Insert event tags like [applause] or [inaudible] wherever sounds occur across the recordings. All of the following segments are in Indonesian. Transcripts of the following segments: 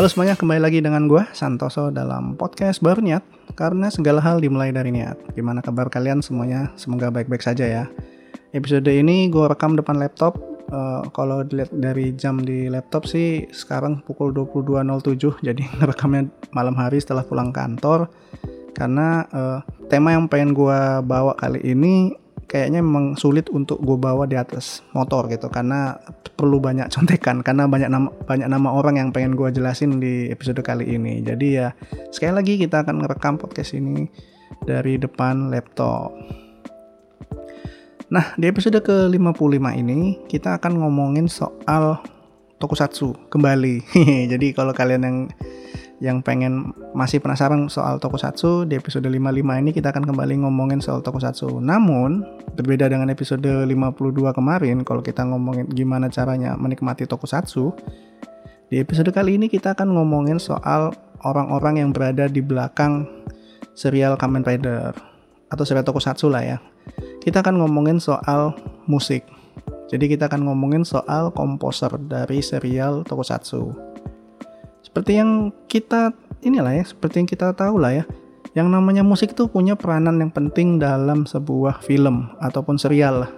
Halo semuanya, kembali lagi dengan gue Santoso dalam podcast baru niat. Karena segala hal dimulai dari niat. Gimana kabar kalian semuanya? Semoga baik-baik saja ya. Episode ini gue rekam depan laptop. Uh, Kalau dilihat dari jam di laptop sih sekarang pukul 22.07 Jadi [laughs] rekamnya malam hari setelah pulang kantor. Karena uh, tema yang pengen gue bawa kali ini kayaknya memang sulit untuk gue bawa di atas motor gitu karena perlu banyak [laughs] contekan karena banyak nama banyak nama orang yang pengen gue jelasin di episode kali ini. Jadi ya sekali lagi kita akan ngerekam podcast ini dari depan laptop. Nah di episode ke 55 ini kita akan ngomongin soal tokusatsu kembali. [laughs] Jadi kalau kalian yang yang pengen masih penasaran soal tokusatsu di episode 55 ini kita akan kembali ngomongin soal tokusatsu. Namun berbeda dengan episode 52 kemarin kalau kita ngomongin gimana caranya menikmati tokusatsu, di episode kali ini kita akan ngomongin soal orang-orang yang berada di belakang serial Kamen Rider atau serial tokusatsu lah ya. Kita akan ngomongin soal musik. Jadi kita akan ngomongin soal komposer dari serial tokusatsu seperti yang kita inilah ya, seperti yang kita tahu lah ya, yang namanya musik itu punya peranan yang penting dalam sebuah film ataupun serial lah.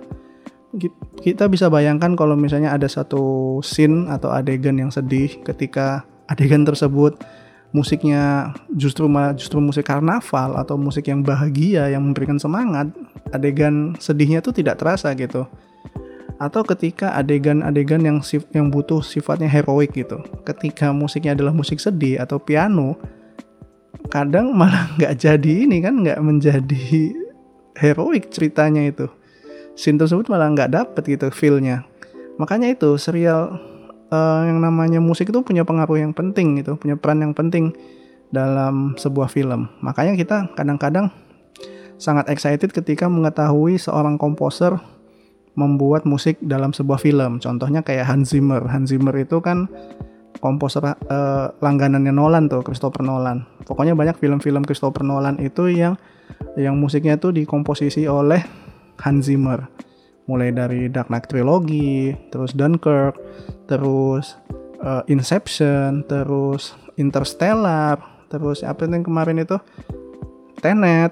Kita bisa bayangkan kalau misalnya ada satu scene atau adegan yang sedih ketika adegan tersebut musiknya justru malah justru musik karnaval atau musik yang bahagia yang memberikan semangat, adegan sedihnya itu tidak terasa gitu atau ketika adegan-adegan yang sif yang butuh sifatnya heroik gitu. Ketika musiknya adalah musik sedih atau piano kadang malah [laughs] nggak jadi ini kan nggak menjadi heroik ceritanya itu. Scene tersebut malah nggak dapet gitu feelnya. Makanya itu serial uh, yang namanya musik itu punya pengaruh yang penting gitu punya peran yang penting dalam sebuah film. Makanya kita kadang-kadang sangat excited ketika mengetahui seorang komposer membuat musik dalam sebuah film. Contohnya kayak Hans Zimmer. Hans Zimmer itu kan komposer uh, langganannya Nolan tuh, Christopher Nolan. Pokoknya banyak film-film Christopher Nolan itu yang yang musiknya tuh dikomposisi oleh Hans Zimmer. Mulai dari Dark Knight Trilogy, terus Dunkirk, terus uh, Inception, terus Interstellar, terus apa yang kemarin itu Tenet,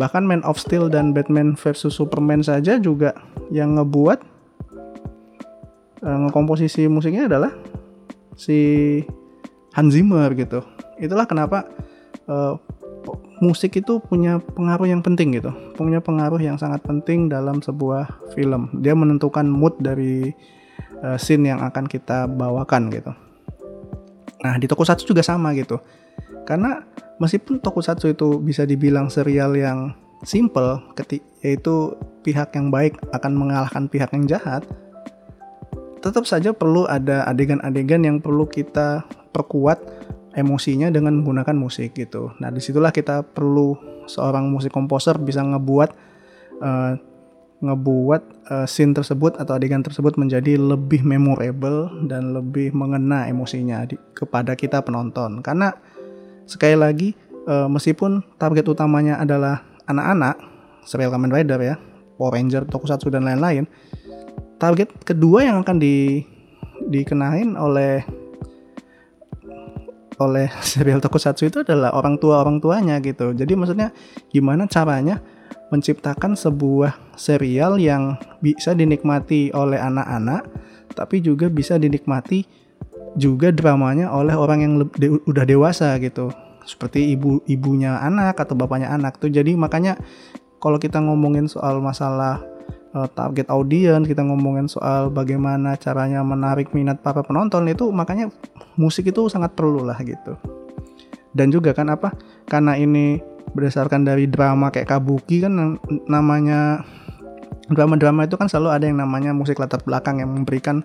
bahkan Man of Steel dan Batman versus Superman saja juga yang ngebuat uh, ngekomposisi musiknya adalah si Hans Zimmer gitu. Itulah kenapa uh, musik itu punya pengaruh yang penting gitu, punya pengaruh yang sangat penting dalam sebuah film. Dia menentukan mood dari uh, scene yang akan kita bawakan gitu. Nah di Tokusatsu juga sama gitu, karena meskipun Tokusatsu itu bisa dibilang serial yang simple yaitu pihak yang baik akan mengalahkan pihak yang jahat tetap saja perlu ada adegan-adegan yang perlu kita perkuat emosinya dengan menggunakan musik gitu. Nah di situlah kita perlu seorang musik komposer bisa ngebuat uh, ngebuat uh, scene tersebut atau adegan tersebut menjadi lebih memorable dan lebih mengena emosinya di, kepada kita penonton. Karena sekali lagi uh, meskipun target utamanya adalah anak-anak serial Kamen Rider ya Power Ranger Tokusatsu dan lain-lain target kedua yang akan di dikenain oleh oleh [laughs] serial Tokusatsu itu adalah orang tua orang tuanya gitu. Jadi maksudnya gimana caranya menciptakan sebuah serial yang bisa dinikmati oleh anak-anak tapi juga bisa dinikmati juga dramanya oleh orang yang de udah dewasa gitu. Seperti ibu ibunya anak atau bapaknya anak tuh. Jadi makanya kalau kita ngomongin soal masalah uh, target audiens kita ngomongin soal bagaimana caranya menarik minat para penonton itu makanya musik itu sangat perlu lah gitu. Dan juga kan apa? Karena ini berdasarkan dari drama kayak kabuki kan namanya drama-drama itu kan selalu ada yang namanya musik latar belakang yang memberikan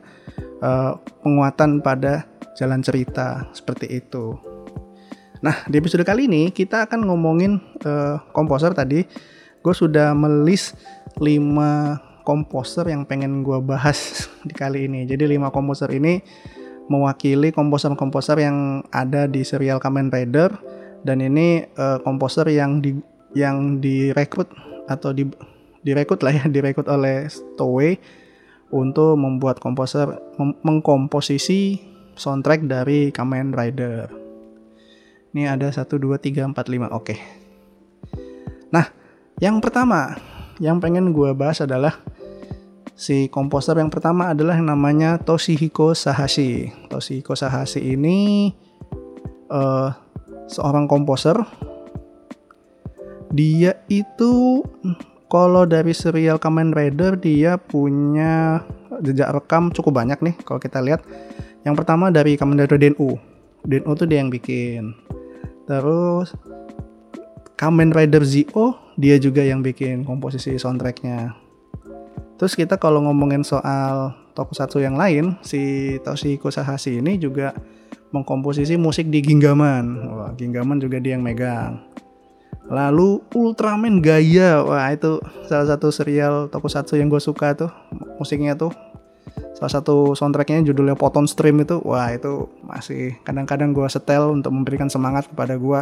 uh, penguatan pada jalan cerita seperti itu. Nah, di episode kali ini kita akan ngomongin uh, komposer tadi. Gue sudah melis 5 komposer yang pengen gue bahas [laughs] di kali ini. Jadi 5 komposer ini mewakili komposer-komposer yang ada di serial Kamen Rider dan ini uh, komposer yang di yang direkrut atau di direkrut lah ya, [laughs] direkrut oleh Toei untuk membuat komposer mengkomposisi soundtrack dari Kamen Rider. Ini ada 1 2 3 4 5. Oke. Nah, yang pertama yang pengen gue bahas adalah si komposer yang pertama adalah yang namanya Toshihiko Sahashi. Toshihiko Sahashi ini uh, seorang komposer. Dia itu kalau dari serial Kamen Rider dia punya jejak rekam cukup banyak nih kalau kita lihat. Yang pertama dari Kamen Rider Denu. Denu tuh dia yang bikin. Terus Kamen Rider Zio dia juga yang bikin komposisi soundtracknya. Terus kita kalau ngomongin soal tokusatsu yang lain, si Toshihiko Sahashi ini juga mengkomposisi musik di Gingaman. Wah, Gingaman juga dia yang megang. Lalu Ultraman Gaya, wah itu salah satu serial tokusatsu yang gue suka tuh. Musiknya tuh. Salah satu soundtracknya judulnya Poton Stream itu. Wah itu masih kadang-kadang gue setel untuk memberikan semangat kepada gue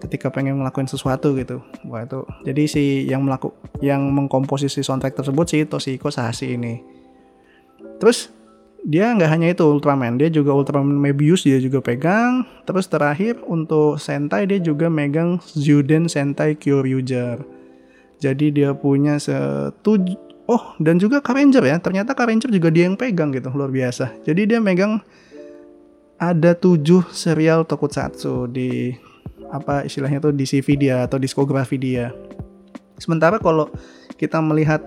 ketika pengen ngelakuin sesuatu gitu. Wah itu. Jadi si yang melaku yang mengkomposisi soundtrack tersebut si Toshiko Sahashi ini. Terus dia nggak hanya itu Ultraman. Dia juga Ultraman Mebius dia juga pegang. Terus terakhir untuk Sentai dia juga megang Zuden Sentai Kyoryuger jadi dia punya setuju oh dan juga Car Ranger ya. Ternyata Car Ranger juga dia yang pegang gitu luar biasa. Jadi dia megang ada tujuh serial tokusatsu di apa istilahnya tuh di CV dia atau diskografi dia. Sementara kalau kita melihat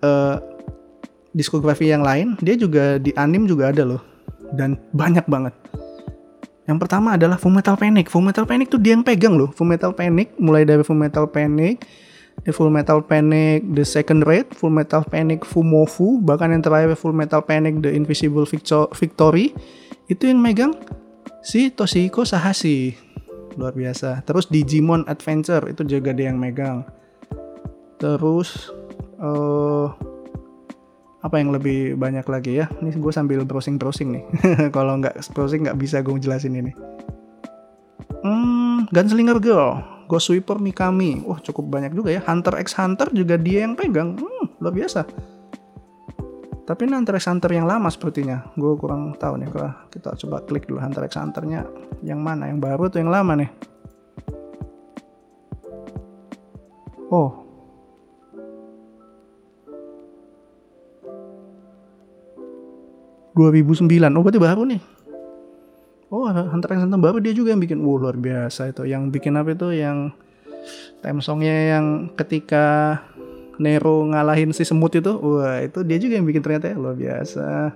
uh, diskografi yang lain dia juga di anim juga ada loh dan banyak banget yang pertama adalah Full Metal Panic. Full Metal Panic tuh dia yang pegang loh. Full Metal Panic mulai dari Full Metal Panic, The Full Metal Panic The Second Raid, Full Metal Panic Fumofu, bahkan yang terakhir Full Metal Panic The Invisible Victory, itu yang megang si Toshihiko Sahashi. Luar biasa. Terus Digimon Adventure itu juga dia yang megang. Terus uh, apa yang lebih banyak lagi ya? Ini gue sambil browsing-browsing nih. [laughs] Kalau nggak browsing nggak bisa gue jelasin ini. Hmm, Gunslinger Girl Ghost Sweeper Mikami. Wah, cukup banyak juga ya. Hunter x Hunter juga dia yang pegang. Hmm, luar biasa. Tapi ini Hunter x Hunter yang lama sepertinya. Gue kurang tahu nih. Kalau kita coba klik dulu Hunter x Hunternya yang mana? Yang baru atau yang lama nih? Oh. Dua ribu sembilan. Oh berarti baru nih. Oh Hunter x Hunter baru dia juga yang bikin. Wow luar biasa itu. Yang bikin apa itu? Yang theme songnya yang ketika Nero ngalahin si semut itu. Wah itu dia juga yang bikin ternyata ya. Luar biasa.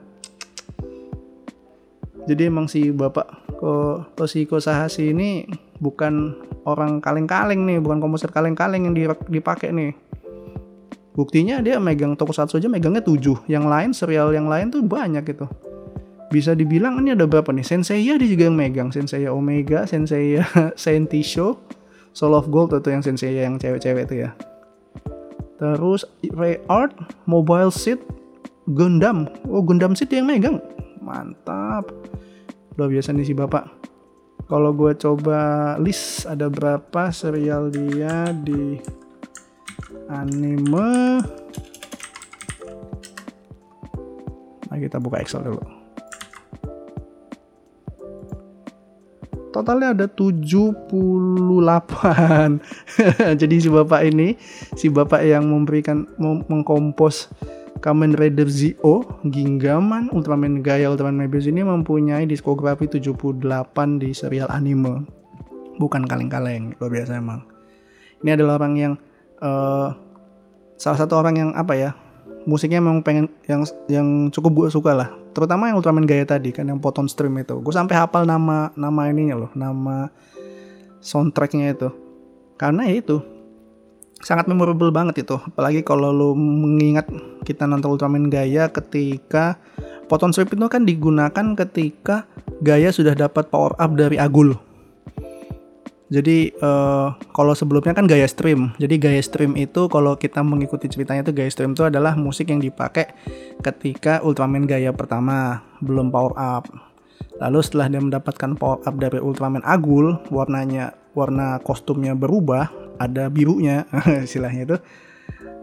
Jadi emang si bapak Ko Toshiko Sahashi ini bukan orang kaleng-kaleng nih. Bukan komposer kaleng-kaleng yang dipakai nih buktinya dia megang tokusatsu aja megangnya tujuh. Yang lain serial yang lain tuh banyak gitu. Bisa dibilang ini ada berapa nih? Senseiya dia juga yang megang. Senseiya Omega Senseiya [laughs] Sentisho Soul of Gold atau yang Senseiya yang cewek-cewek itu ya. Terus Ray Art Mobile Seat Gundam. Oh Gundam Seat dia yang megang. Mantap. Luar biasa nih si bapak. Kalau gue coba list ada berapa serial dia di anime nah kita buka Excel dulu totalnya ada 78 [laughs] jadi si bapak ini si bapak yang memberikan mengkompos Kamen Rider Zio, Gingaman, Ultraman Gaia, Ultraman Mebius ini mempunyai diskografi 78 di serial anime. Bukan kaleng-kaleng, luar biasa emang. Ini adalah orang yang uh, salah satu orang yang apa ya? Musiknya memang pengen yang yang cukup gue suka lah. Terutama yang Ultraman Gaya tadi kan yang Poton Stream itu. Gue sampai hafal nama nama ininya loh nama soundtracknya itu. Karena ya itu sangat memorable banget itu. Apalagi kalau lo mengingat kita nonton Ultraman Gaya ketika Poton Stream itu kan digunakan ketika Gaya sudah dapat power up dari Agul jadi uh, kalau sebelumnya kan gaya stream. Jadi gaya stream itu kalau kita mengikuti ceritanya itu gaya stream itu adalah musik yang dipakai ketika Ultraman gaya pertama belum power up. Lalu setelah dia mendapatkan power up dari Ultraman Agul, warnanya warna kostumnya berubah, ada birunya [laughs] istilahnya itu.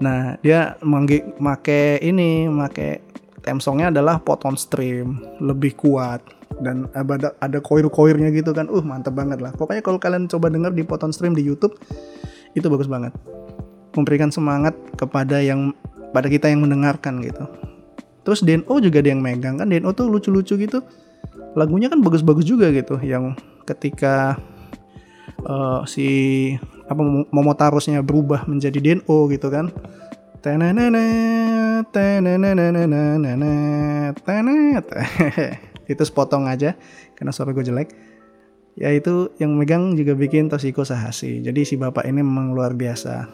Nah, dia make ini, make theme songnya adalah Poton Stream, lebih kuat dan ada ada koir-koirnya gitu kan. Uh mantep banget lah. Pokoknya kalau kalian coba denger di poton stream di YouTube itu bagus banget. Memberikan semangat kepada yang pada kita yang mendengarkan gitu. Terus DNO juga dia yang megang kan. DNO tuh lucu-lucu gitu. Lagunya kan bagus-bagus juga gitu. Yang ketika uh, si apa Momotarosnya berubah menjadi DNO gitu kan itu sepotong aja karena suara gue jelek. Ya itu yang megang juga bikin Toshiko Sahashi. Jadi si bapak ini memang luar biasa.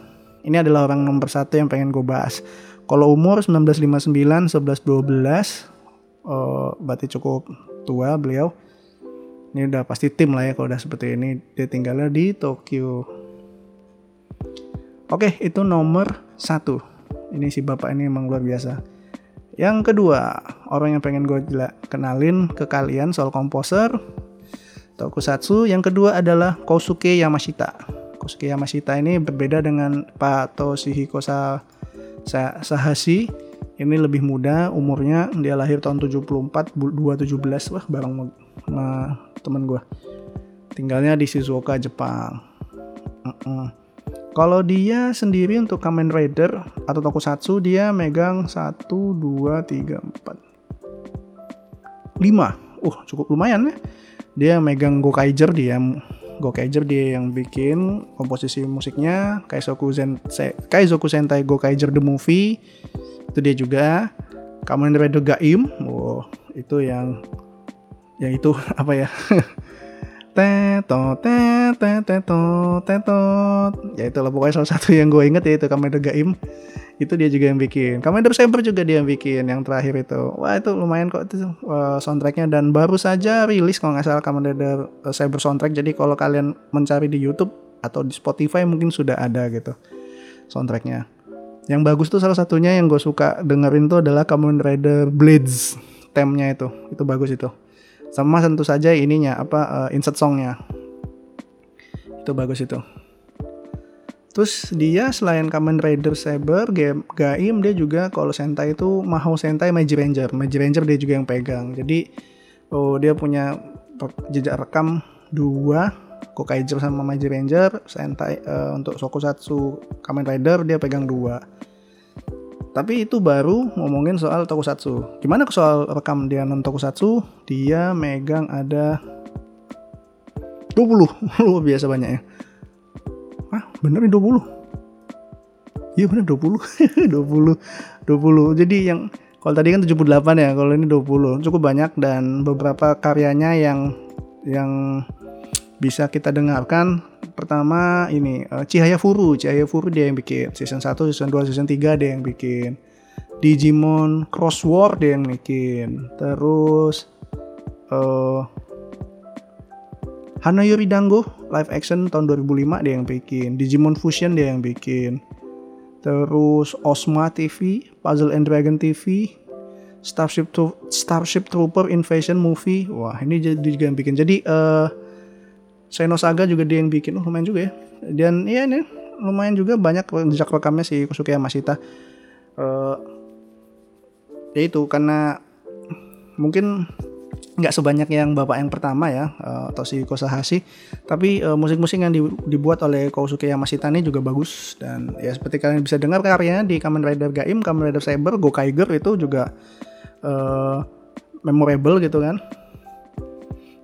Ini adalah orang nomor satu yang pengen gue bahas. Kalau umur 1959 11 12 oh, berarti cukup tua beliau. Ini udah pasti tim lah ya kalau udah seperti ini. Dia tinggalnya di Tokyo. Oke itu nomor satu. Ini si bapak ini emang luar biasa yang kedua orang yang pengen gue kenalin ke kalian soal komposer tokusatsu. Yang kedua adalah Kosuke Yamashita. Kosuke Yamashita ini berbeda dengan Pak Toshihiko Sahashi. Ini lebih muda umurnya dia lahir tahun 74 217 wah bareng sama temen gue tinggalnya di Shizuoka Jepang. Uh -uh. Kalau dia sendiri untuk Kamen Rider atau Tokusatsu dia megang 1 2 3 4 5 uh cukup lumayan ya. Dia megang Gokaiger dia Gokaiger dia yang bikin komposisi musiknya. Kaizoku Sentai Kaizoku Sentai Gokaiger the movie. Itu dia juga. Kamen Rider Gaim. Oh itu yang yang itu [laughs] apa ya [laughs] teto teto teto teto ya itu lah pokoknya salah satu yang gue inget ya itu Kamen Gaim. Itu dia juga yang bikin. Kamen Saber juga dia yang bikin yang terakhir itu. Wah itu lumayan kok itu uh, soundtracknya. Dan baru saja rilis kalau nggak salah Kamen Rider uh, Saber soundtrack. Jadi kalau kalian mencari di YouTube atau di Spotify mungkin sudah ada gitu soundtracknya. Yang bagus tuh salah satunya yang gue suka dengerin tuh adalah Kamen Rider Blades. Temnya itu. Itu bagus itu. Sama tentu saja ininya apa uh, insert songnya. Itu bagus itu. Terus dia selain Kamen Rider Saber, game Gaim dia juga kalau Sentai itu Mahou Sentai Magic Ranger. Magic Ranger dia juga yang pegang. Jadi oh dia punya jejak rekam dua Kokaiger sama Magic Ranger, Sentai uh, untuk Sokusatsu Kamen Rider dia pegang dua. Tapi itu baru ngomongin soal Tokusatsu. Gimana soal rekam dia non Tokusatsu? Dia megang ada 20. [laughs] Luar biasa banyak ya. Hah, bener nih 20? Iya bener 20. 20. 20. Jadi yang kalau tadi kan 78 ya, kalau ini 20. Cukup banyak dan beberapa karyanya yang yang bisa kita dengarkan. Pertama ini uh, Cihaya Furu. Cihaya Furu dia yang bikin season 1 season 2 season 3 dia yang bikin Digimon Crossword dia yang bikin. Terus uh, Hanayori Dango live action tahun 2005 dia yang bikin. Digimon Fusion dia yang bikin. Terus Osma TV Puzzle and Dragon TV Starship Starship Trooper Invasion Movie. Wah ini juga yang bikin. Jadi uh, Seno Saga juga dia yang bikin, oh, lumayan juga ya. Dan iya ini lumayan juga banyak jejak rekamnya si Kosuke Yamashita. Uh, ya itu karena mungkin nggak sebanyak yang bapak yang pertama ya uh, atau si Kosahashi tapi uh, musik-musik yang dibuat oleh Kosuke Yamashita ini juga bagus dan ya seperti kalian bisa dengar karyanya di Kamen Rider Gaim, Kamen Rider Saber, Gokaiger itu juga uh, memorable gitu kan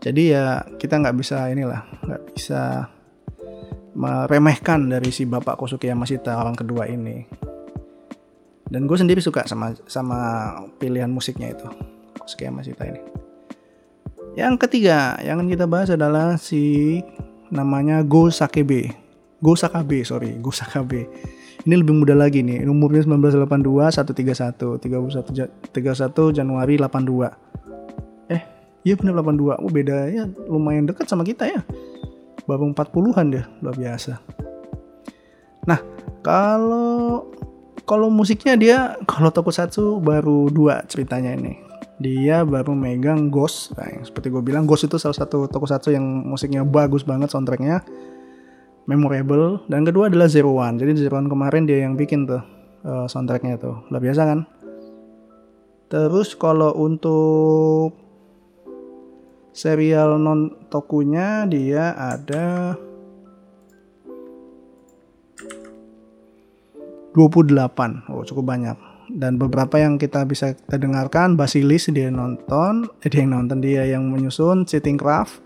jadi ya kita nggak bisa inilah nggak bisa meremehkan dari si bapak Kosuke Yamashita orang kedua ini. Dan gue sendiri suka sama sama pilihan musiknya itu Kosuke Yamashita ini. Yang ketiga yang kita bahas adalah si namanya Go Sakebe Go Sakabe sorry Go Sakabe ini lebih muda lagi nih umurnya 1982 131 31 31 Januari 82 Iya bener 82. Oh bedanya lumayan dekat sama kita ya. Baru 40-an deh, luar biasa. Nah, kalau kalau musiknya dia kalau Tokusatsu baru dua ceritanya ini. Dia baru megang Ghost. Nah, seperti gue bilang Ghost itu salah satu Tokusatsu yang musiknya bagus banget soundtracknya. Memorable. Dan kedua adalah Zero One. Jadi Zero One kemarin dia yang bikin tuh uh, soundtracknya tuh. Luar biasa kan? Terus kalau untuk serial non tokunya dia ada 28 oh cukup banyak. Dan beberapa yang kita bisa kita dengarkan Basilis dia nonton eh, dia yang nonton dia yang menyusun Sitting Craft.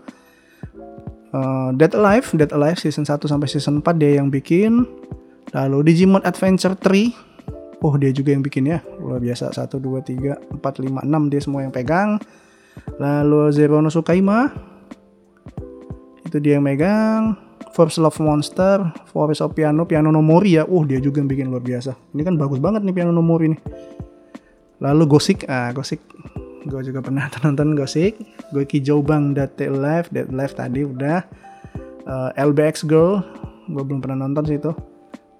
Uh, Dead Alive Dead Alive season 1 sampai season 4 dia yang bikin. Lalu Digimon Adventure 3 oh dia juga yang bikin ya. Luar biasa. 1 2 3 4 5 6 dia semua yang pegang lalu Zero no Sukaima itu dia yang megang First Love Monster, Forest of Piano, Piano no Mori ya. Uh, dia juga yang bikin luar biasa. Ini kan bagus banget nih Piano no Mori nih. Lalu Gosik, ah Gosik. Gue juga pernah [laughs] nonton Gosik. Gue kijau bang Dead Life, Dead Life tadi udah. Uh, eh, LBX Girl, gue belum pernah nonton sih itu.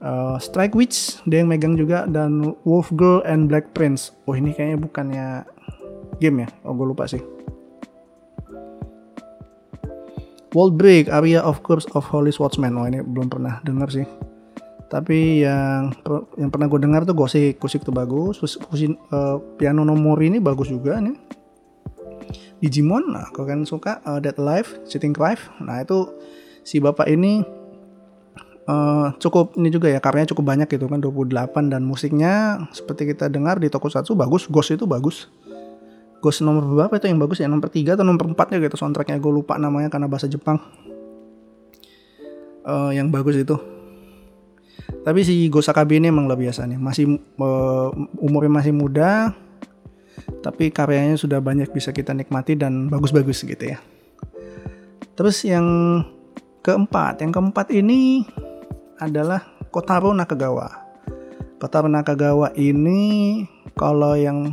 Uh, Strike Witch, dia yang megang juga. Dan Wolf Girl and Black Prince. Oh ini kayaknya bukannya game ya. Oh gue lupa sih. World Break, Area of Curse of Holy Swordsman. Oh ini belum pernah dengar sih. Tapi yang yang pernah gue dengar tuh Gosik, Gosik tuh bagus. Kusin, uh, Piano No More ini bagus juga nih. Digimon, nah kalau kalian suka uh, Dead Alive, Sitting Clive. Nah itu si bapak ini uh, cukup ini juga ya karyanya cukup banyak gitu kan 28 dan musiknya seperti kita dengar di Tokusatsu bagus, Ghost itu bagus. Ghost nomor berapa itu yang bagus ya? Nomor 3 atau nomor 4 ya gitu soundtracknya? Gue lupa namanya karena bahasa Jepang. Uh, yang bagus itu. Tapi si Ghost Akabe ini emang lebih biasa nih. Masih uh, umurnya masih muda tapi karyanya sudah banyak bisa kita nikmati dan bagus-bagus gitu ya. Terus yang keempat. Yang keempat ini adalah Kotaro Nakagawa Kotaro Nakagawa ini kalau yang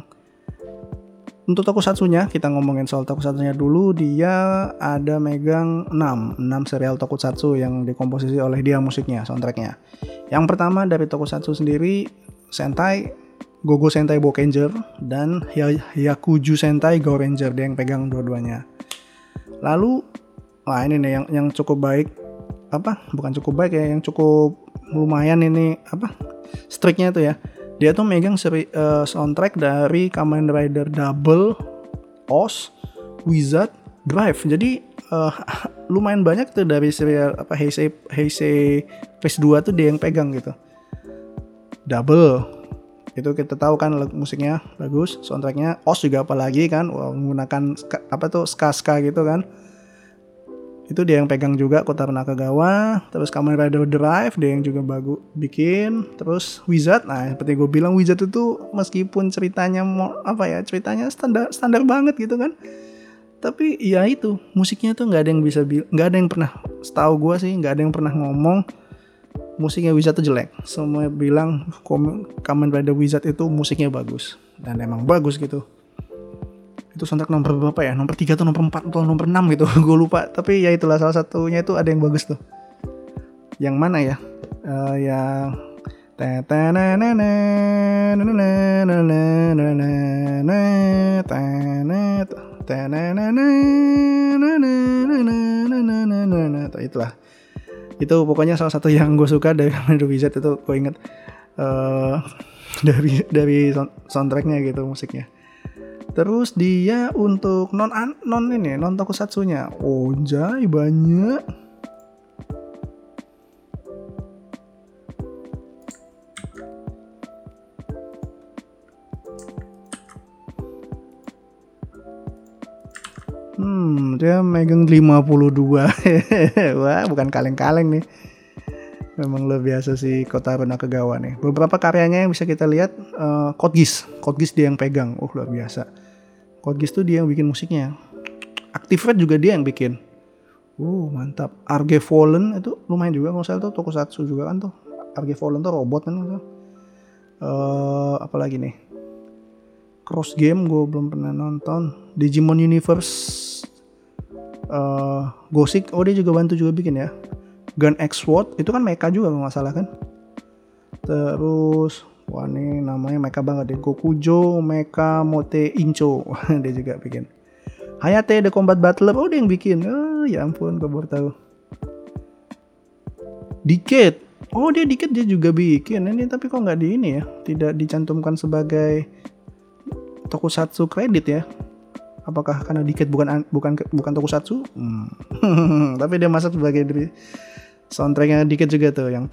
untuk tokusatsunya kita ngomongin soal tokusatsunya dulu dia ada megang 6 6 serial tokusatsu yang dikomposisi oleh dia musiknya soundtracknya. Yang pertama dari tokusatsu sendiri Sentai Gogo Sentai Bokenger dan Yakuju Sentai Go Ranger dia yang pegang dua-duanya. Lalu wah ini nih yang yang cukup baik apa? Bukan cukup baik ya yang cukup lumayan ini apa? Striknya itu ya dia tuh megang seri, uh, soundtrack dari Kamen Rider Double, Oz, Wizard, Drive. Jadi uh, [laughs] lumayan banyak tuh dari serial apa Heisei Heisei Phase 2 tuh dia yang pegang gitu. Double itu kita tahu kan musiknya bagus, soundtracknya Oz juga apalagi kan menggunakan apa tuh ska ska gitu kan itu dia yang pegang juga Kota Nakagawa terus Kamen Rider Drive dia yang juga bagus bikin. Terus Wizard nah seperti gue bilang Wizard itu meskipun ceritanya mau apa ya ceritanya standar standar banget gitu kan. Tapi ya itu musiknya tuh nggak ada yang bisa nggak ada yang pernah setahu gue sih nggak ada yang pernah ngomong musiknya Wizard tuh jelek. Semua bilang Kamen Rider Wizard itu musiknya bagus. Dan emang bagus gitu itu soundtrack nomor berapa ya nomor 3 atau nomor 4 atau nomor 6 gitu gue lupa tapi ya itulah salah satunya itu ada yang bagus tuh yang mana ya uh, yang itulah itu pokoknya salah satu yang gue suka dari Kamen Wizard itu gue inget uh, dari dari soundtracknya gitu musiknya Terus dia untuk non non ini non tokusatsunya. Oh, jai banyak. Hmm, dia megang 52. [laughs] Wah, bukan kaleng-kaleng nih. Memang luar biasa sih Kota Nakagawa nih. Beberapa karyanya yang bisa kita lihat uh, Code Geass dia yang pegang. Oh, luar biasa. Code tuh dia yang bikin musiknya. Activate juga dia yang bikin. Uh, mantap. Arge Fallen itu lumayan juga kalau saya tuh tokusatsu juga kan tuh. Arge Fallen tuh robot kan tuh. Uh, apa lagi nih? Cross Game gue belum pernah nonton. Digimon Universe uh, Gosik, oh dia juga bantu juga bikin ya. Gun X Sword itu kan mecha juga nggak salah kan. Terus Wah ini namanya Mecha banget deh. Gokujo Mecha Mote Incho. [laughs] dia juga bikin. Hayate The Combat Battler. Oh dia yang bikin. Oh ya ampun gue baru tahu. Dikit. Oh dia dikit dia juga bikin. Ini tapi kok nggak di ini ya. Tidak dicantumkan sebagai tokusatsu kredit ya. Apakah karena Diket bukan bukan bukan tokusatsu? Hmm. [laughs] Tapi dia masuk sebagai soundtracknya Diket juga tuh yang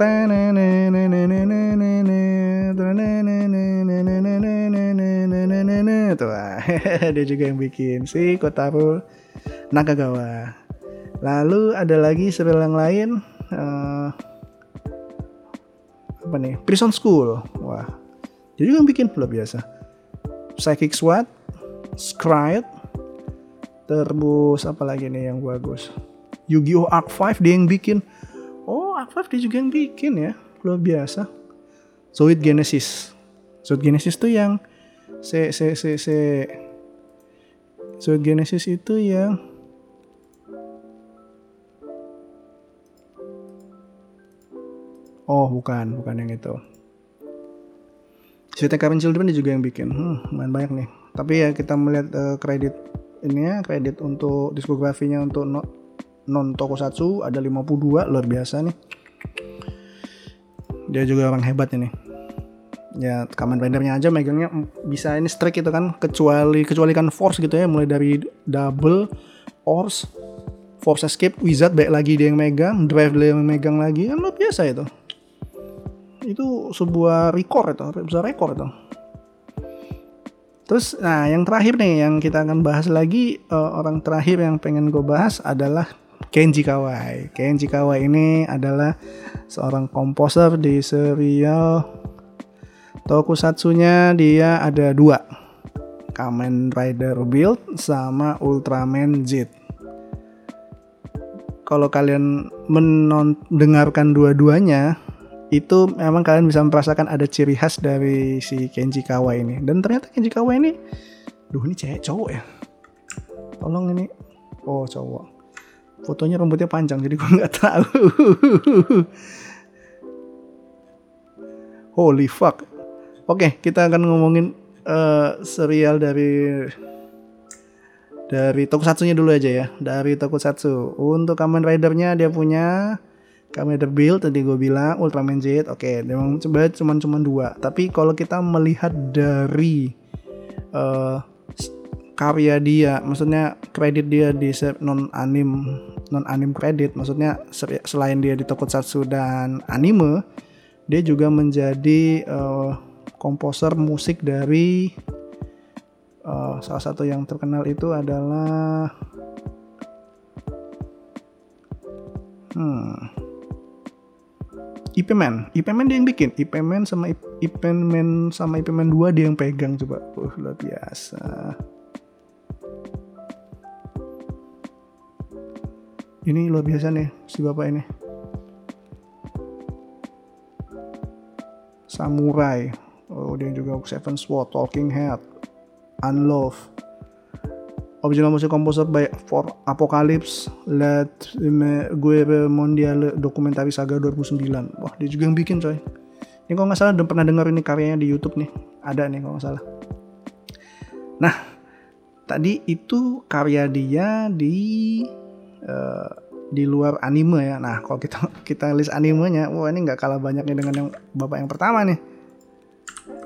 tuh [laughs] dia juga yang bikin si Kotaro Nakagawa. Lalu ada lagi serial yang lain uh, apa nih? Prison School. Wah, dia juga yang bikin luar biasa. Psychic SWAT, Scryed, terus apa lagi nih yang bagus? Yu-Gi-Oh! Arc 5 dia yang bikin. 5 dia juga yang bikin ya. Luar biasa. Zoid Genesis. Zoid Genesis tuh yang se se se se Zoid Genesis itu yang Oh, bukan, bukan yang itu. Sweet Karen Children dia juga yang bikin. Hmm, lumayan banyak nih. Tapi ya kita melihat uh, kredit ini ya, kredit untuk diskografinya untuk no, non tokusatsu ada 52 luar biasa nih. Dia juga orang hebat ini. Ya Kamen Ridernya aja megangnya bisa ini strike itu kan. Kecuali kecuali kan force gitu ya. Mulai dari double force force escape wizard baik lagi dia yang megang drive dia yang megang lagi. Kan luar biasa itu. Itu sebuah record itu bisa record itu. Terus nah yang terakhir nih yang kita akan bahas lagi uh, orang terakhir yang pengen gue bahas adalah Kenji Kawai. Kenji Kawai ini adalah seorang komposer di serial tokusatsunya. Dia ada dua Kamen Rider Build sama Ultraman Z kalau kalian mendengarkan dua-duanya itu memang kalian bisa merasakan ada ciri khas dari si Kenji Kawa ini. Dan ternyata Kenji Kawa ini duh ini cewek cowok ya? Tolong ini. Oh cowok fotonya rambutnya panjang jadi gue [laughs] nggak tahu. Holy fuck. Oke kita akan ngomongin uh, serial dari dari tokusatsunya dulu aja ya. Dari tokusatsu. Untuk Kamen Ridernya dia punya kami ada build tadi gue bilang Ultraman Z. Oke okay, memang coba cuman cuman dua. Tapi kalau kita melihat dari uh, karya dia maksudnya kredit dia di non anim non anim kredit maksudnya selain dia di tokusatsu dan anime dia juga menjadi uh, komposer musik dari uh, salah satu yang terkenal itu adalah hmm IP Man, IP Man dia yang bikin, IP Man sama IP Man sama IP Man 2 dia yang pegang coba. Uh, luar biasa. Ini luar biasa nih si bapak ini. Samurai. Oh, dia juga Seven Sword, Talking Head, Unlove, Original music composer by For Apocalypse, Let Guerre Mondiale Dokumentari Saga 2009. Wah, dia juga yang bikin coy. Ini kalau nggak salah udah pernah dengar ini karyanya di YouTube nih. Ada nih kalau nggak salah. Nah, tadi itu karya dia di uh, di luar anime ya. Nah, kalau kita [laughs] kita list animenya, wah ini nggak kalah banyaknya dengan yang bapak yang pertama nih.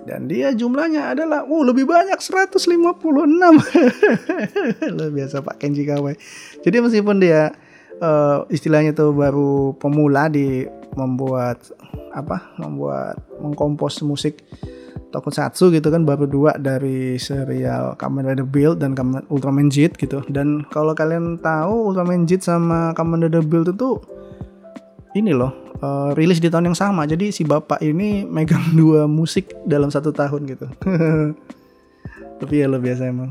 Dan dia jumlahnya adalah uh lebih banyak 156 [laughs] luar biasa Pak Kenji Kawai. Jadi meskipun dia uh, istilahnya tuh baru pemula di membuat apa membuat mengkompos musik tokusatsu gitu kan baru dua dari serial Kamen Rider Build dan Kamen Ultraman Jet gitu dan kalau kalian tahu Ultraman Jet sama Kamen Rider Build itu ini loh uh, rilis di tahun yang sama. Jadi si bapak ini megang [laughs] dua musik dalam satu tahun gitu. [laughs] Tapi ya lo biasa emang.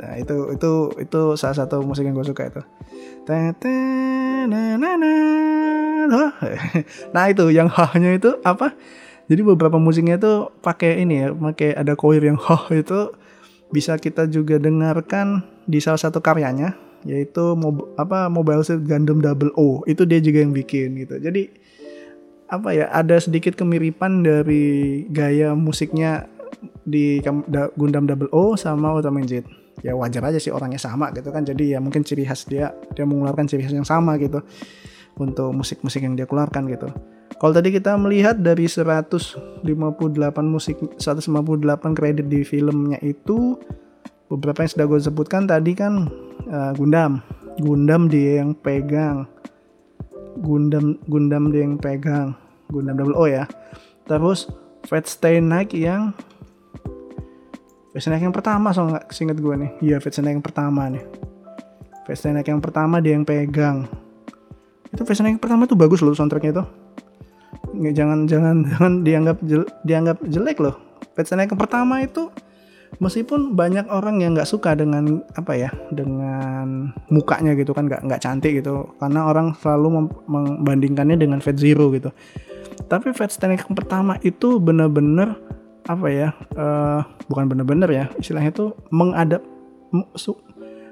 nah, itu itu itu salah satu musik yang gue suka itu. [laughs] Nah itu yang hahnya itu apa? Jadi beberapa musiknya itu pakai ini ya pakai ada choir yang hah itu bisa kita juga dengarkan di salah satu karyanya yaitu mob, apa Mobile Suit Gundam Double O. Itu dia juga yang bikin gitu. Jadi apa ya ada sedikit kemiripan dari gaya musiknya di Gundam Double O sama Ultraman Z ya wajar aja sih orangnya sama gitu kan. Jadi ya mungkin ciri khas dia dia mengeluarkan ciri khas yang sama gitu untuk musik-musik yang dia keluarkan gitu. Kalau tadi kita melihat dari 158 musik 158 kredit di filmnya itu beberapa yang sudah gue sebutkan tadi kan uh, Gundam. Gundam dia yang pegang. Gundam Gundam dia yang pegang Gundam Double O ya. Terus Fat Stay Night yang Fast yang pertama so nggak singkat gue nih. Iya Fast yang pertama nih. Fast yang pertama dia yang pegang. Itu Fast yang pertama tuh bagus loh soundtracknya itu nggak jangan jangan [laughs] jangan dianggap jel, dianggap jelek loh. Fast yang pertama itu meskipun banyak orang yang nggak suka dengan apa ya dengan mukanya gitu kan nggak nggak cantik gitu. Karena orang selalu membandingkannya dengan Fat Zero gitu tapi Fat Stanley yang pertama itu bener-bener apa ya uh, bukan bener-bener ya istilahnya itu mengadap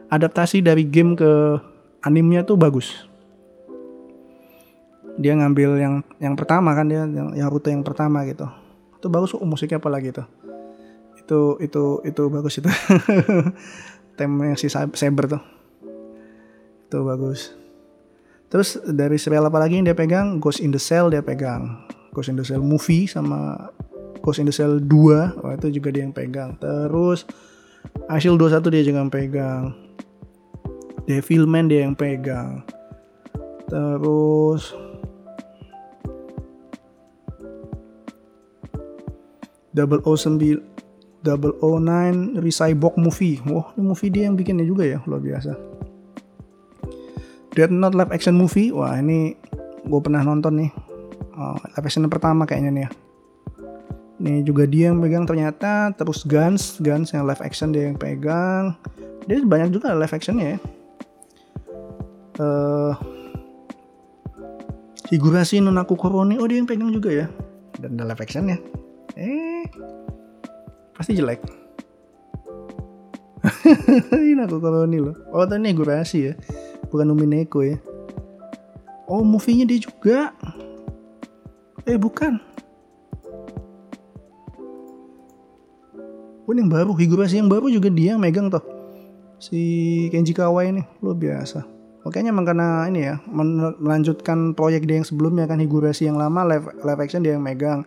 adaptasi dari game ke animnya tuh bagus. Dia ngambil yang yang pertama kan dia yang, yang rute yang pertama gitu. Itu bagus oh, musiknya apalagi tuh. Itu itu itu bagus itu. [laughs] Temanya si Saber tuh. Itu bagus terus dari serial apa lagi yang dia pegang? Ghost in the Shell dia pegang. Ghost in the Shell movie sama Ghost in the Shell 2 oh, itu juga dia yang pegang. Terus Ashil 21 dia juga yang pegang. Devilman dia yang pegang. Terus Double O 9 Double O 9 Recyborg movie. Wah ini movie dia yang bikinnya juga ya luar biasa Dead Not live action movie wah ini gue pernah nonton nih oh, live action pertama kayaknya nih ya Nih juga dia yang pegang ternyata terus Guns, Guns yang live action dia yang pegang. Dia banyak juga live actionnya ya. Uh, Higurashi Nonaku Koroni, oh dia yang pegang juga ya. Dan ada live actionnya. Eh, pasti jelek. [laughs] Ini aku Koroni loh. Oh, ini Higurashi ya. Bukan Umineko ya. Oh, movie-nya dia juga. Eh, bukan. pun yang baru Higurashi yang baru juga dia yang megang tuh si Kenji Kawai ini luar biasa makanya emang karena ini ya melanjutkan proyek dia yang sebelumnya kan Higurashi yang lama live, live action dia yang megang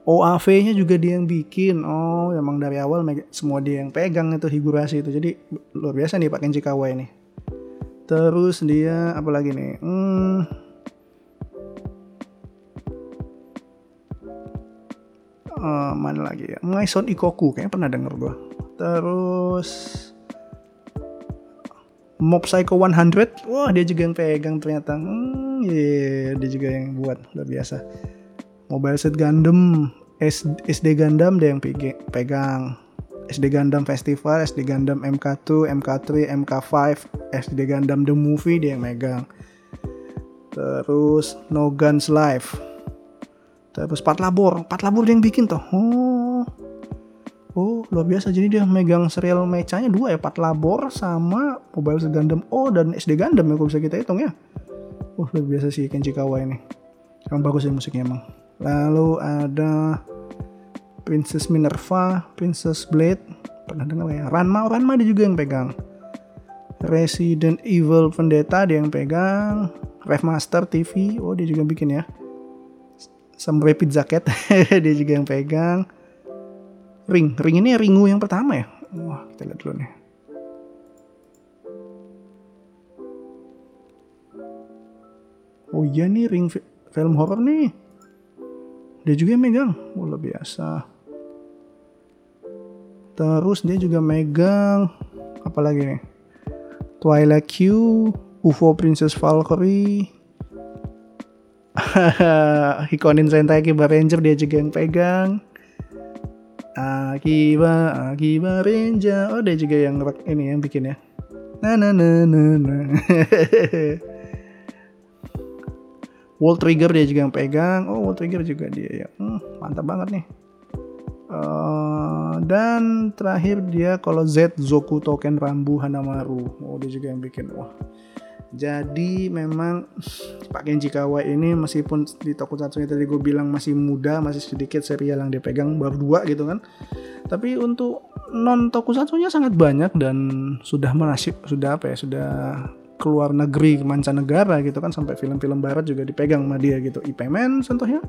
OAV-nya juga dia yang bikin. Oh, emang dari awal semua dia yang pegang itu Higurashi itu. Jadi luar biasa nih Pak Kenji Kawai ini. Terus dia apa lagi nih? Hmm, uh, mana lagi ya? Maison Ikoku kayaknya pernah denger gue terus Mob Psycho 100 wah dia juga yang pegang ternyata. Hmm, yeah, dia juga yang buat. Luar biasa. Mobile Set Gundam SD Gundam dia yang pegang SD Gundam Festival, SD Gundam MK2, MK3, MK5, SD Gundam The Movie dia yang megang. Terus No Guns Live. Terus Pat Labor. Pat Labor dia yang bikin tuh. Oh. Oh luar biasa. Jadi dia megang serial mechanya dua ya Pat Labor sama Mobile Gundam O dan SD Gundam ya kalau bisa kita hitung ya. Oh luar biasa sih Kenji Kawa ini. Emang bagus sih musiknya emang. Lalu ada Princess Minerva Princess Blade. Pernah dengar ya? Ranma Ranma dia juga yang pegang. Resident Evil Vendetta dia yang pegang. Rev Master TV oh dia juga bikin ya. Samurai pizza cat [laughs] dia juga yang pegang. Ring ring ini ringu yang pertama ya? Wah kita lihat dulu nih. Oh iya nih ring film horror nih. Dia juga yang megang. Oh, luar biasa terus dia juga megang apa lagi nih? Twilight Q UFO Princess Valkyrie. [laughs] Hikonin Sentai Akiba Ranger dia juga yang pegang. Akiba Akiba Ranger. Oh dia juga yang ini yang bikin ya. Na na na na na. [laughs] Wall Trigger dia juga yang pegang. Oh Wall Trigger juga dia ya. Hmm, mantap banget nih. Uh, dan terakhir dia kalau Z Zoku Token Rambu Hanamaru oh dia juga yang bikin wah jadi memang Pak Kenji Kawai ini meskipun di Tokusatsu tadi gue bilang masih muda, masih sedikit serial yang dia pegang baru dua gitu kan. Tapi untuk non Tokusatsunya sangat banyak dan sudah menasib sudah apa ya sudah keluar negeri mancanegara gitu kan sampai film-film barat juga dipegang sama dia gitu. Ip Man contohnya.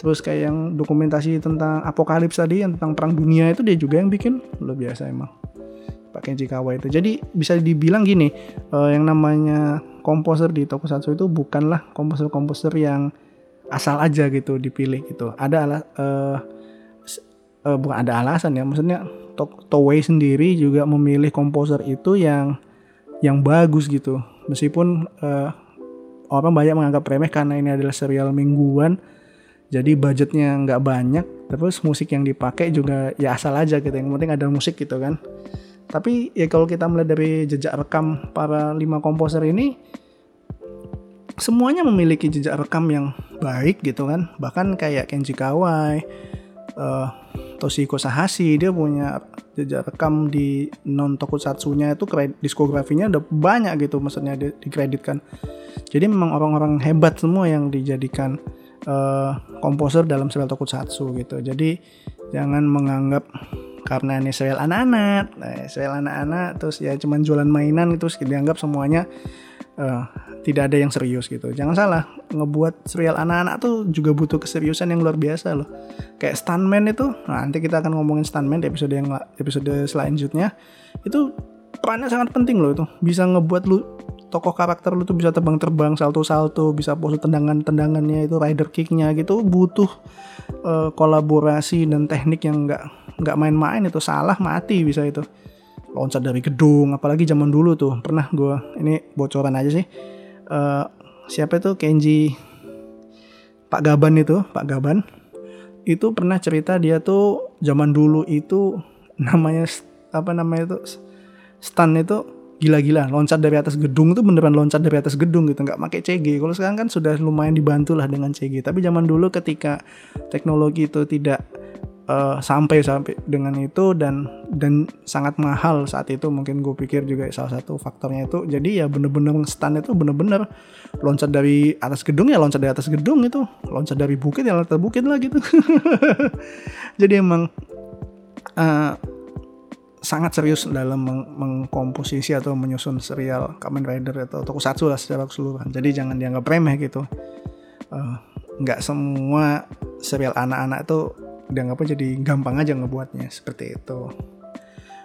Terus kayak yang dokumentasi tentang apokalips tadi yang tentang perang dunia itu dia juga yang bikin. Luar biasa emang. Pak Kenji Kawai itu. Jadi bisa dibilang gini, uh, yang namanya komposer di Tokusatsu itu bukanlah komposer-komposer yang asal aja gitu dipilih gitu. Ada ala, uh, uh, bukan ada alasan ya, maksudnya to Toei sendiri juga memilih komposer itu yang yang bagus gitu. Meskipun uh, orang banyak menganggap remeh karena ini adalah serial mingguan, jadi budgetnya nggak banyak, terus musik yang dipakai juga ya asal aja gitu. Yang penting ada musik gitu kan. Tapi ya kalau kita melihat dari jejak rekam para lima komposer ini, semuanya memiliki jejak rekam yang baik gitu kan. Bahkan kayak Kenji Kawai, uh, Toshiko Sahashi dia punya jejak rekam di non tokusatsunya itu diskografinya udah banyak gitu maksudnya di, dikreditkan. Jadi memang orang-orang hebat semua yang dijadikan uh, komposer dalam serial tokusatsu gitu. Jadi jangan menganggap karena ini serial anak-anak. Nah, serial anak-anak terus ya cuman jualan mainan terus dianggap semuanya uh, tidak ada yang serius gitu. Jangan salah ngebuat serial anak-anak tuh juga butuh keseriusan yang luar biasa loh. Kayak stuntman itu nah, nanti kita akan ngomongin stuntman di episode yang episode selanjutnya. Itu perannya sangat penting loh itu. Bisa ngebuat lu tokoh karakter lu tuh bisa terbang-terbang salto-salto bisa pose tendangan-tendangannya itu rider kicknya gitu butuh uh, kolaborasi dan teknik yang enggak nggak main-main itu salah mati bisa itu. Loncat dari gedung apalagi zaman dulu tuh pernah gue ini bocoran aja sih uh, siapa itu Kenji Pak Gaban itu Pak Gaban itu pernah cerita dia tuh zaman dulu itu namanya apa namanya itu stun itu gila-gila loncat dari atas gedung tuh beneran loncat dari atas gedung gitu. Nggak pakai CG kalau sekarang kan sudah lumayan dibantu lah dengan CG tapi zaman dulu ketika teknologi itu tidak uh, sampai sampai dengan itu dan dan sangat mahal saat itu mungkin gue pikir juga salah satu faktornya itu. Jadi ya bener-bener stand itu bener-bener loncat dari atas gedung ya loncat dari atas gedung itu. Loncat dari bukit ya loncat bukit lah gitu. [laughs] Jadi emang uh, sangat serius dalam meng mengkomposisi atau menyusun serial Kamen Rider atau tokusatsu lah secara keseluruhan jadi jangan dianggap remeh gitu uh, nggak semua serial anak-anak itu dianggapnya jadi gampang aja ngebuatnya seperti itu.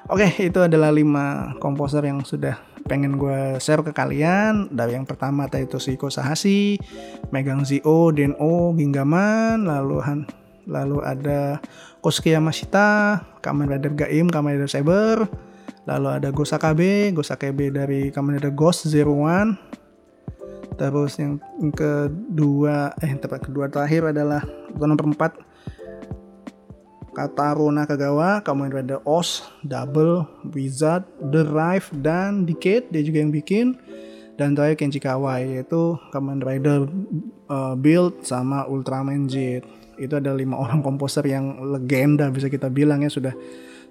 Oke, itu adalah 5 komposer yang sudah pengen gue share ke kalian. Dari yang pertama tadi itu Shiko Sahashi, Megang Zio, Deno, Gingaman, lalu Han, lalu ada Kosuke Yamashita, Kamen Rider Gaim, Kamen Rider Saber, lalu ada Gosakabe, Gosakabe dari Kamen Rider Ghost Zero One, terus yang kedua eh tempat kedua terakhir adalah nomor 4 Kata Rona Kagawa, Kamen Rider Os, Double, Wizard, The Rive, dan Decade dia juga yang bikin. Dan terakhir Kenji Kawai yaitu Kamen Rider uh, Build sama Ultraman Jet. Itu ada lima orang komposer yang legenda bisa kita bilang ya sudah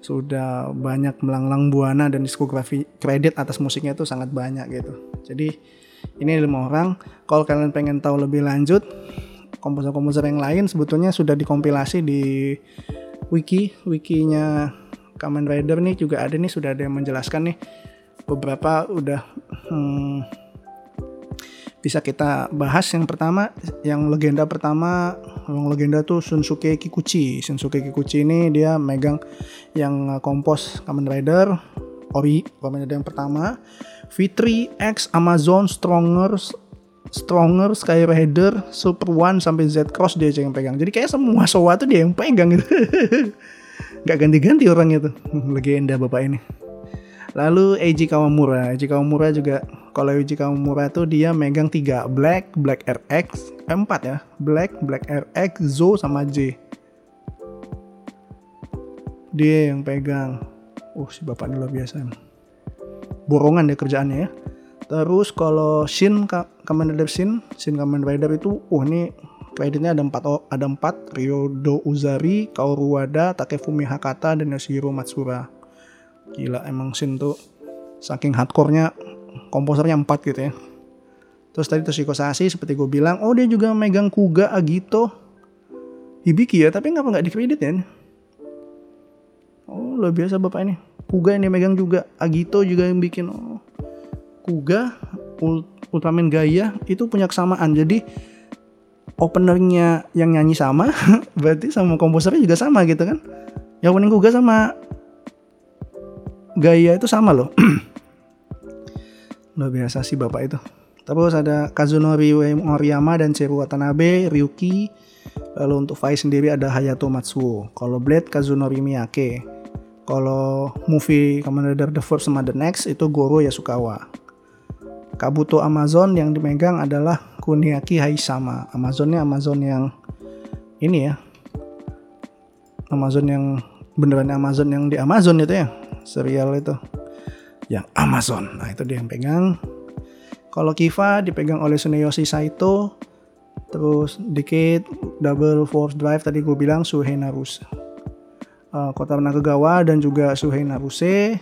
sudah banyak melanglang buana dan diskografi kredit atas musiknya itu sangat banyak gitu. Jadi ini lima orang. Kalau kalian pengen tahu lebih lanjut komposer-komposer yang lain sebetulnya sudah dikompilasi di wiki wikinya Kamen Rider nih juga ada nih sudah ada yang menjelaskan nih beberapa udah hmm, bisa kita bahas yang pertama yang legenda pertama yang legenda tuh Shunsuke Kikuchi Shunsuke Kikuchi ini dia megang yang kompos Kamen Rider Ori Kamen Rider yang pertama V3 X Amazon Strongers Stronger, Sky Rider, Super One sampai Z Cross dia yang pegang. Jadi kayak semua Showa tuh dia yang pegang gitu. [laughs] Gak ganti-ganti orangnya tuh. Legenda bapak ini. Lalu Eiji Kawamura. Eiji Kawamura juga kalau Eiji Kawamura tuh dia megang tiga Black, Black RX, eh, empat ya. Black, Black RX, Zo sama J. Dia yang pegang. Oh si bapak ini luar biasa. Borongan deh kerjaannya ya Terus kalau Shin Kamen Rider Shin, Shin Kamen Rider itu, oh ini kreditnya ada empat ada empat Ryodo Uzari, Kaoru Wada, Takefumi Hakata dan Yoshihiro Matsura. Gila emang Shin tuh saking hardcore-nya komposernya empat gitu ya. Terus tadi Toshiko Sashi seperti gue bilang, oh dia juga megang Kuga Agito Hibiki ya, tapi ngapa nggak dikredit ya? Oh luar biasa bapak ini. Kuga ini megang juga, Agito juga yang bikin. Oh Kuga Ultraman Gaia itu punya kesamaan. Jadi openernya yang nyanyi sama, [laughs] berarti sama komposernya juga sama gitu kan. Yang opening Kuga sama Gaia itu sama loh. [clears throat] Luar biasa sih bapak itu. Terus ada Kazunori Moriyama dan Cheru Watanabe, Ryuki. Lalu untuk Fai sendiri ada Hayato Matsuo. Kalau Blade Kazunori Miyake. Kalau movie Kamen Rider The First sama The Next itu Goro Yasukawa. Kabuto Amazon yang dimegang adalah Kuniaki Haisama. Amazonnya Amazon yang ini ya. Amazon yang beneran Amazon yang di Amazon itu ya. Serial itu. Yang Amazon. Nah, itu dia yang pegang. Kalau Kiva dipegang oleh Suneyoshi Saito. Terus dikit Double Force Drive tadi gue bilang Suhei Naruse. Uh, Kota Nakagawa dan juga Suhei Naruse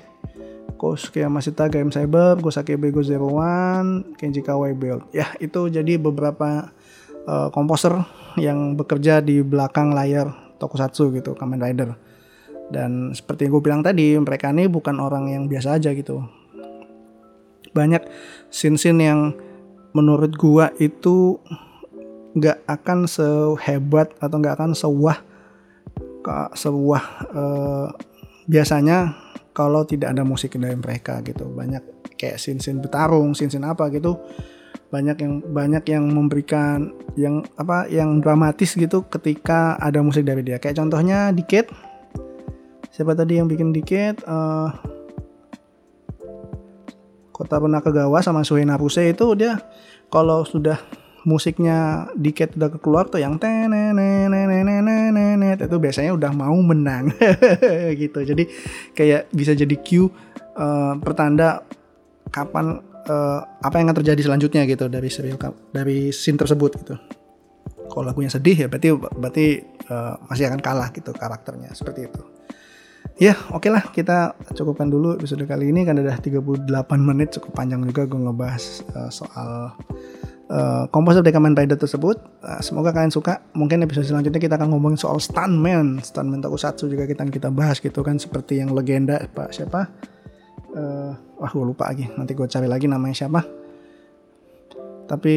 Kosuke Yamashita Game Cyber, Gosake Bego Zero One, Kenji Kawai Build. Ya, itu jadi beberapa uh, komposer yang bekerja di belakang layar tokusatsu gitu, Kamen Rider. Dan seperti yang gue bilang tadi, mereka ini bukan orang yang biasa aja gitu. Banyak scene-scene yang menurut gua itu nggak akan sehebat atau nggak akan sewah sebuah uh, biasanya kalau tidak ada musik dari mereka gitu. Banyak kayak sin-sin bertarung sin-sin apa gitu. Banyak yang banyak yang memberikan yang apa yang dramatis gitu ketika ada musik dari dia. Kayak contohnya Dikit siapa tadi yang bikin Dikit? Uh, Kota Penakagawa sama Suhei Naruse itu dia kalau sudah musiknya dikit udah keluar tuh yang tenenenenenenenet itu biasanya udah mau menang gitu jadi kayak bisa jadi cue uh, pertanda kapan uh, apa yang akan terjadi selanjutnya gitu dari dari scene tersebut gitu. Kalau lagunya sedih ya berarti berarti uh, masih akan kalah gitu karakternya seperti itu ya oke okay lah kita cukupkan dulu episode kali ini kan udah 38 menit cukup panjang juga gue ngebahas uh, soal uh, komposer dari Kamen Rider tersebut. Uh, semoga kalian suka. Mungkin episode selanjutnya kita akan ngomongin soal stuntman, stuntman tokusatsu juga kita kita bahas gitu kan seperti yang legenda Pak siapa? Uh, wah gue lupa lagi. Nanti gue cari lagi namanya siapa. Tapi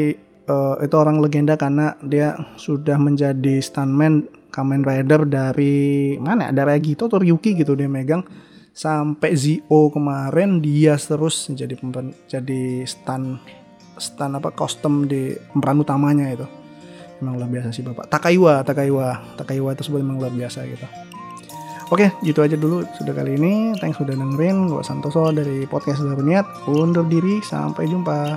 uh, itu orang legenda karena dia sudah menjadi stuntman Kamen Rider dari mana? Dari Agito atau Ryuki gitu dia megang sampai Zio kemarin dia terus jadi jadi stunt stand apa kostum di pemeran utamanya itu emang luar biasa sih bapak Takaiwa Takaiwa Takaiwa itu sebenarnya emang luar biasa gitu Oke, gitu aja dulu sudah kali ini. Thanks sudah dengerin. Gue Santoso dari podcast Niat. Undur diri. Sampai jumpa.